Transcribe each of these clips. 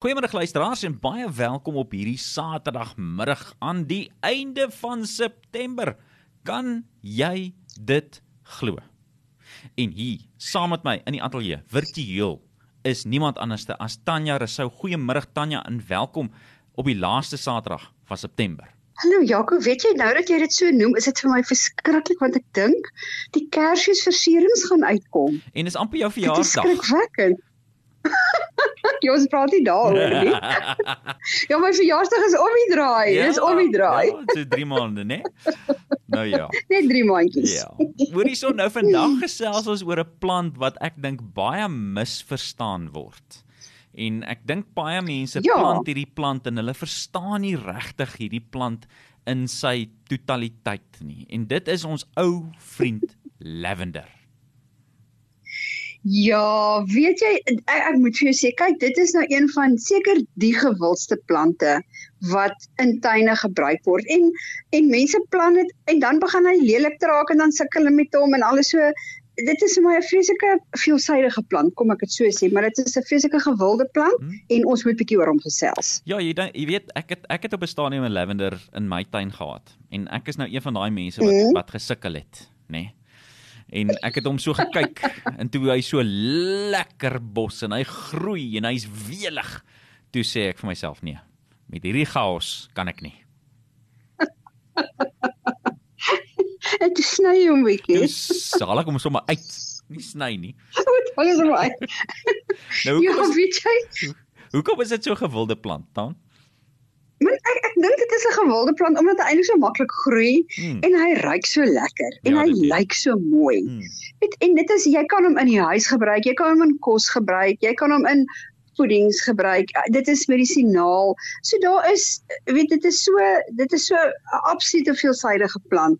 Goeiemôre luisteraars en baie welkom op hierdie Saterdagmiddag aan die einde van September. Kan jy dit glo? En hier, saam met my in die ateljee, virtueel, is niemand anderste as Tanya Resou. Goeiemôre Tanya en welkom op die laaste Saterdag van September. Hallo Jaco, weet jy nou dat jy dit so noem, is dit vir my verskriklik want ek dink die Kersfeesversierings gaan uitkom. En dis amper jou verjaarsdag. Dit is skrikwekkend. Jy ons praat nie daaroor nie. ja, my verjaarsdag is om die draai. Ja, Dis om die draai. Ja, so 3 maande, né? Nou ja. Net 3 maandjies. Ja. Hoorie so nou vandag gesels ons oor 'n plant wat ek dink baie misverstaan word. En ek dink baie mense ja. plant hierdie plant en hulle verstaan nie regtig hierdie plant in sy totaliteit nie. En dit is ons ou vriend lavender. Ja, weet jy ek, ek moet vir jou sê, kyk, dit is nou een van seker die gewildste plante wat in tuine gebruik word. En en mense plant dit en dan begin hy lelik raak en dan sukkel hulle met hom en alles so. Dit is my 'n vreeslike veelsidige plant, kom ek dit so sê, maar dit is 'n vreeslike gewilde plant hmm. en ons moet bietjie oor hom gesels. Ja, jy dan jy weet, ek het ek het op 'n stadium 'n lavender in my tuin gehad en ek is nou een van daai mense wat hmm. wat gesukkel het, nê. Nee en ek het hom so gekyk en toe hy so lekker bos en hy groei en hy's welig toe sê ek vir myself nee met hierdie chaos kan ek nie Ek sny hom bietjie. Sal ek hom sommer uit nie sny nie. Wat is hom uit? nou, ja, weet jy? Hoekom is dit so gewilde plant dan? Maar ek ek dink dit is 'n gewilde plant omdat hy eintlik so maklik groei hmm. en hy ruik so lekker en ja, hy lyk so mooi. Hmm. Weet en dit is jy kan hom in die huis gebruik, jy kan hom in kos gebruik, jy kan hom in voedings gebruik. Dit is medisinaal. So daar is weet dit is so dit is so 'n absolute veelsidige plant.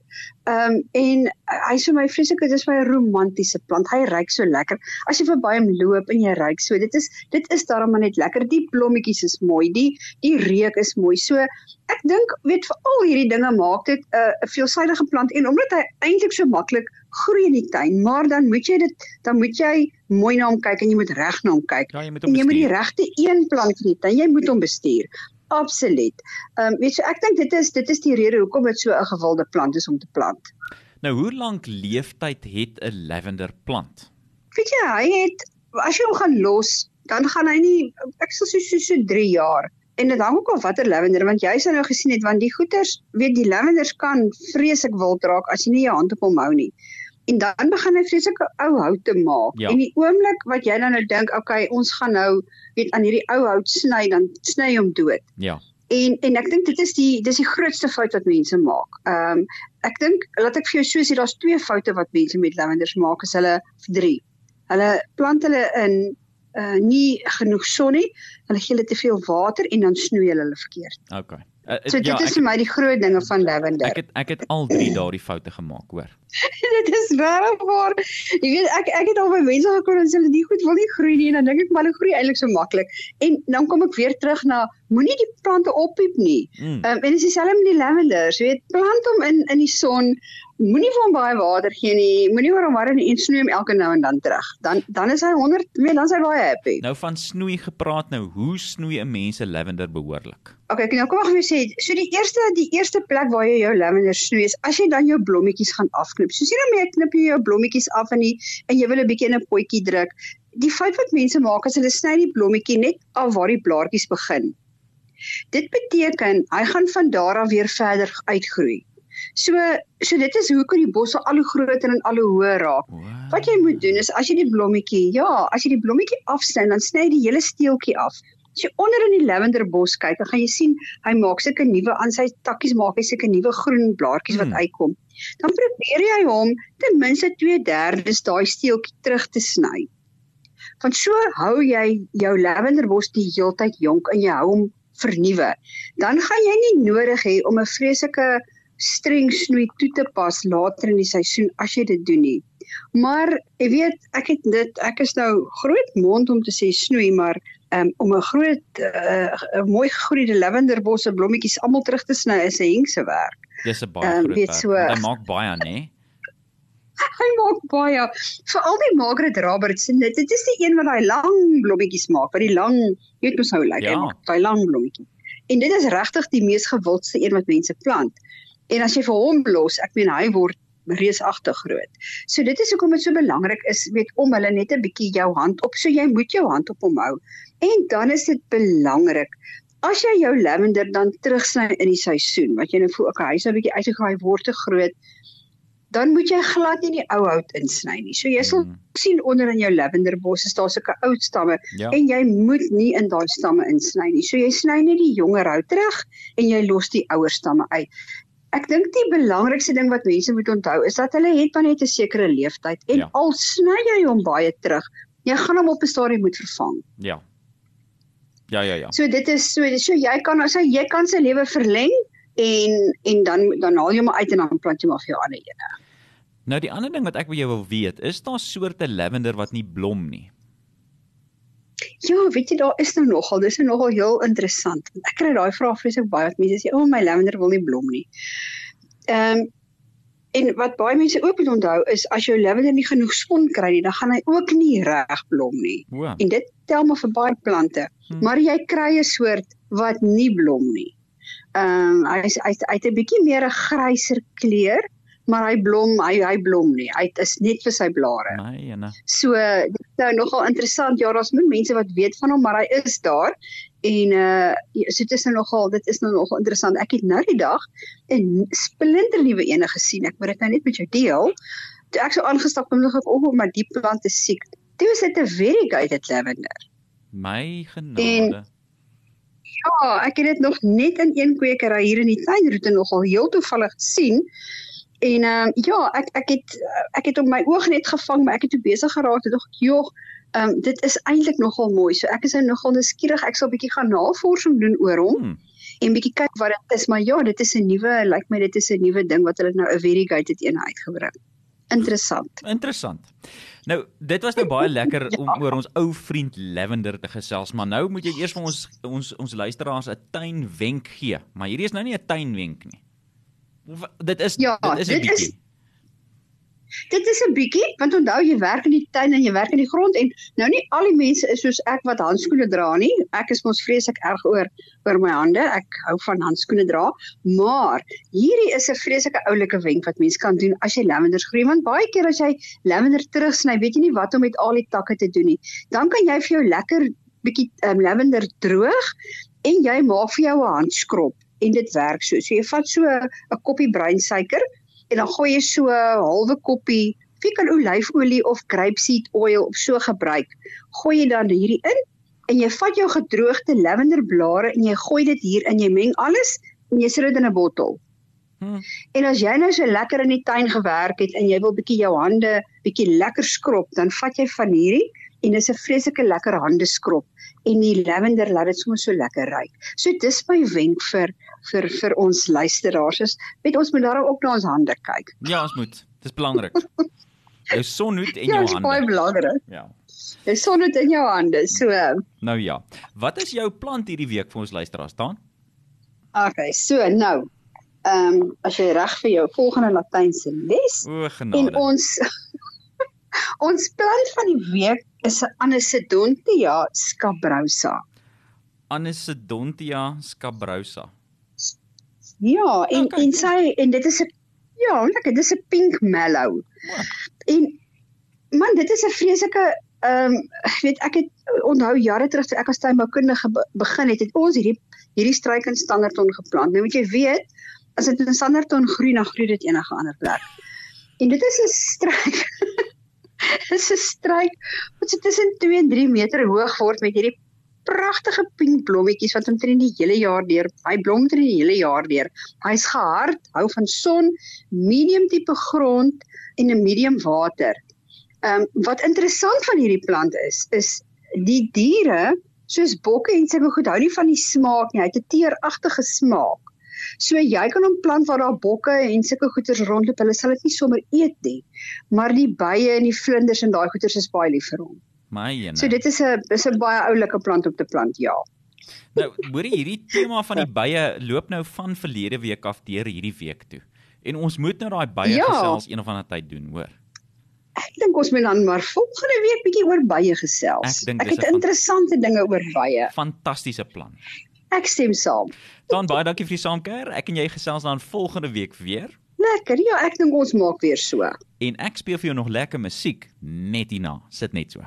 Ehm um, en hy is vir my vreeslik dit is my romantiese plant. Hy ruik so lekker. As jy verby hom loop en jy ruik so, dit is dit is daarom net lekker. Die blommetjies is mooi. Die die reuk is mooi. So ek dink weet vir al hierdie dinge maak dit 'n uh, veelsidige plant en omdat hy eintlik so maklik groei in die tuin, maar dan moet jy dit dan moet jy mooi na hom kyk en jy moet reg na hom kyk. Ja, jy moet hom jy moet die regte een plant vir dit en jy moet hom bestuur. Absoluut. Ehm um, weet jy ek dink dit is dit is die rede hoekom dit so 'n gewilde plant is om te plant. Nou hoe lank leeftyd het 'n lavender plant? Weet jy hy het as jy hom gaan los, dan gaan hy nie ek sal sê so so 3 jaar. En dit hang ook af watter lavender want jy sou nou gesien het want die goeters, weet die lavenders kan vreeslik wild raak as jy nie jou hand op hom hou nie. En dan begin hy vreeslike ou hout te maak. Ja. En die oomblik wat jy dan nou dink, okay, ons gaan nou weet aan hierdie ou hout sny, dan sny hom dood. Ja. En en ek dink dit is die dis die grootste fout wat mense maak. Ehm um, ek dink laat ek vir jou so sê daar's twee foute wat mense met lavenders maak, is hulle drie. Hulle plant hulle in uh nie genoeg son nie. Hulle gee hulle te veel water en dan snoei hulle hulle verkeerd. Okay. Uh, so dit ja, is vir my die groot dinge van lavender. Ek het ek het al drie daardie foute gemaak, hoor. dit is regtig waar. Jy weet ek ek het al by mense gekom en sê hulle die goed wil nie groei nie en dan dink ek maar hulle groei eintlik so maklik. En dan kom ek weer terug na moenie die plante oppiep nie. Mm. Um, en dis dieselfde met die lavenders, jy weet, plant hom in in die son moenie vir hom baie water gee nie. Moenie oor hom warm en snoei hom elke nou en dan terug. Dan dan is hy 100, nee, dan is hy baie happy. Nou van snoei gepraat nou, hoe snoei 'n mens 'n lavender behoorlik? Okay, nou kom ek vir sê, so die eerste die eerste plek waar jy jou lavender snoei is as jy dan jou blommetjies gaan afknip. So sien jy dan knip jy jou blommetjies af en die en jy wil 'n bietjie in 'n potjie druk. Die fout wat mense maak is hulle sny die blommetjie net af waar die blaartjies begin. Dit beteken hy gaan van daar af weer verder uitgroei. So so dit is hoekom die bosse al hoe groter en al hoe hoër raak. Wow. Wat jy moet doen is as jy die blommetjie, ja, as jy die blommetjie afsny, dan sny jy die hele steeltjie af. As jy onder in die lavenderbos kyk, dan gaan jy sien hy maak sulke nuwe aan sy takkies maak hy sulke nuwe groen blaartjies wat hmm. uitkom. Dan probeer jy hom ten minste 2/3 daai steeltjie terug te sny. Want so hou jy jou lavenderbos die heeltyd jonk en jy hou hom vernuwe. Dan gaan jy nie nodig hê om 'n vreeslike streng snoei toe te pas later in die seisoen as jy dit doen nie. Maar jy weet, ek het dit ek is nou groot mond om te sê snoei, maar um, om 'n groot uh, mooi gegroeide lavenderbosse blommetjies almal terug te sny is 'n hengse werk. Dis 'n baie um, groot. Weet so, hy maak baie, nê? Hy maak baie veral die Margaret Robertson. Dit, dit is die een wat daai lang blommetjies maak, wat die lang, jy weet mos hoe lyk Ja. hy, daai lang blommetjie. En dit is regtig die mees gewildste een wat mense plant. En as jy vir hom los, ek meen hy word reusagtig groot. So dit is hoekom dit so belangrik is, weet om hulle net 'n bietjie jou hand op, so jy moet jou hand op hom hou. En dan is dit belangrik as jy jou lavender dan terugsny in die seisoen, wat jy nou voel, okay, hy's nou 'n bietjie uitgegraai word te groot, dan moet jy glad nie die ou hout insny nie. So jy sal Mm. sien onder in jou lavenderbos is daar sulke oud stamme Ja. en jy moet nie in daai stamme insny nie. So jy sny net die jonger hout terug en jy los die ouer stamme uit. Ek dink die belangrikste ding wat mense moet onthou is dat hulle het maar net 'n sekere leeftyd en Ja. al sny jy hom baie terug, jy gaan hom op 'n stadium moet vervang. Ja. Ja, ja, ja. So dit is so so jy kan as hy jy kan sy lewe verleng en en dan dan haal jy hom uit en dan plant jy hom af jou ander ene. Nou die ander ding wat ek by jou wil weet, is daar soorte lavender wat nie blom nie? Ja, weet jy daar is nou nogal, dis nou nogal heel interessant. Ek kry daai vraag vreeslik baie wat mense sê, "O, oh, my lavender wil nie blom nie." Ehm um, en wat baie mense ook moet onthou is as jou lavender nie genoeg son kry nie, dan gaan hy ook nie reg blom nie. O. En dit tel maar vir baie plante. Hm. Maar jy kry 'n soort wat nie blom nie. Ehm um, hy is hy hy het 'n bietjie meer 'n gryser kleur, maar hy blom, hy hy blom nie. Hy is net vir sy blare. Nee, ene. So dit is nou nogal interessant. Ja, daar's min mense wat weet van hom, maar hy is daar. En uh so dit is nou nogal dit is nou nogal interessant. Ek het nou die dag 'n splinternuwe ene gesien. Ek moet dit nou net met jou deel. Toe ek so aangestap kom nog ek op, maar die plant is siek. Toe is dit 'n variegated lavender. My genade. Ja, ek het dit nog net in een kwekery hier in die tuinroete nogal heel toevallig gesien. En ehm uh, ja, ek ek het ek het op my oog net gevang, maar ek het toe besig geraak dog ek, "Jog, ehm um, dit is eintlik nogal mooi." So ek is nou nogal nuuskierig. Ek sal 'n bietjie gaan navorsing doen oor hom Hmm. en bietjie kyk wat dit is, maar ja, dit is 'n nuwe, lyk my dit is 'n nuwe ding wat hulle nou 'n variegated een uitgebring. Interessant. Interessant. Nou, dit was nou baie lekker Ja. om oor ons ou vriend Lavender te gesels, maar nou moet jy eers vir ons ons ons luisteraars 'n tuinwenk gee. Maar hierdie is nou nie 'n tuinwenk nie. Dit is Ja, dit is 'n dit is- bietjie. Dit is 'n bietjie, want onthou jy werk in die tuin en jy werk in die grond en nou nie al die mense is soos ek wat handskoene dra nie. Ek is mos vreeslik erg oor oor my hande. Ek hou van handskoene dra, maar hierdie is 'n vreeslike oulike wenk wat mens kan doen as jy lavenders groei want baie keer as jy lavender terugsny, weet jy nie wat om met al die takke te doen nie. Dan kan jy vir jou lekker bietjie um, lavender droog en jy maak vir jou 'n handskrob en dit werk so. So jy vat so 'n koppie breinsuiker en dan gooi jy so 'n halwe koppie of jy kan olyfolie of grapeseed oil of so gebruik. Gooi jy dan hierdie in en jy vat jou gedroogde lavenderblare en jy gooi dit hier in, jy meng alles en jy sit dit in 'n bottel. Hm. En as jy nou so lekker in die tuin gewerk het en jy wil bietjie jou hande bietjie lekker skrob, dan vat jy van hierdie en dis 'n vreeslike lekker hande skrob en die lavender laat dit sommer so lekker ruik. So dis my wenk vir vir vir ons luisteraars is, weet ons moet daarom ook na ons hande kyk. Ja, ons moet. Dis belangrik. Jou sonhoed en Ja, jou dit is baie hande. belangrik. Ja. Jy son dit in jou hande. So, Nou ja. Wat is jou plant hierdie week vir ons luisteraars staan? okay, so nou. Ehm um, as jy reg vir jou volgende latynse les O, en genade. ons ons plant van die week is 'n Anisodontia scabrosa. Anisodontia scabrosa. Ja, en Okay. en sy en dit is 'n ja, lekker, dis 'n pink mallow. O. En man, dit is 'n vreeslike ehm um, weet ek het onthou jare terug toe ek as tuinboukundige be begin het, het ons hierdie hierdie struik in standaardton geplant. Nou moet jy weet, as dit in standaardton groei, dan groei dit enige ander plek. En dit is 'n struik. Dit is 'n struik wat so tussen 2 en 3 meter hoog word met hierdie pragtige pink blommetjies wat omtrent die hele jaar deur, hy blom omtrent die hele jaar deur. Hy's gehard, hou van son, medium tipe grond en 'n medium water. Ehm um, wat interessant van hierdie plant is, is die diere soos bokke en sulke goed hou nie van die smaak nie. Hy het 'n teeragtige smaak. So jy kan hom plant waar daar bokke en sulke goeters rondloop. Hulle sal dit nie sommer eet nie. Maar die bye en die vlinders en daai goeters is baie lief vir hom. My ene. So dit is 'n is 'n baie oulike plant om te plant, ja. Nou, hoor jy hierdie tema van die bye loop nou van verlede week af deur hierdie week toe. En ons moet nou daai bye Ja. gesels een of ander tyd doen, hoor. Ek dink ons moet dan maar volgende week bietjie oor baie gesels. Ek ek het interessante dinge oor baie. Fantastiese plan. Ek stem saam. Dan baie dankie vir die saamkuier. Ek en jy gesels dan volgende week weer. Lekker. Ja, ek dink ons maak weer so. En ek speel vir jou nog lekker musiek net hierna. Sit net so.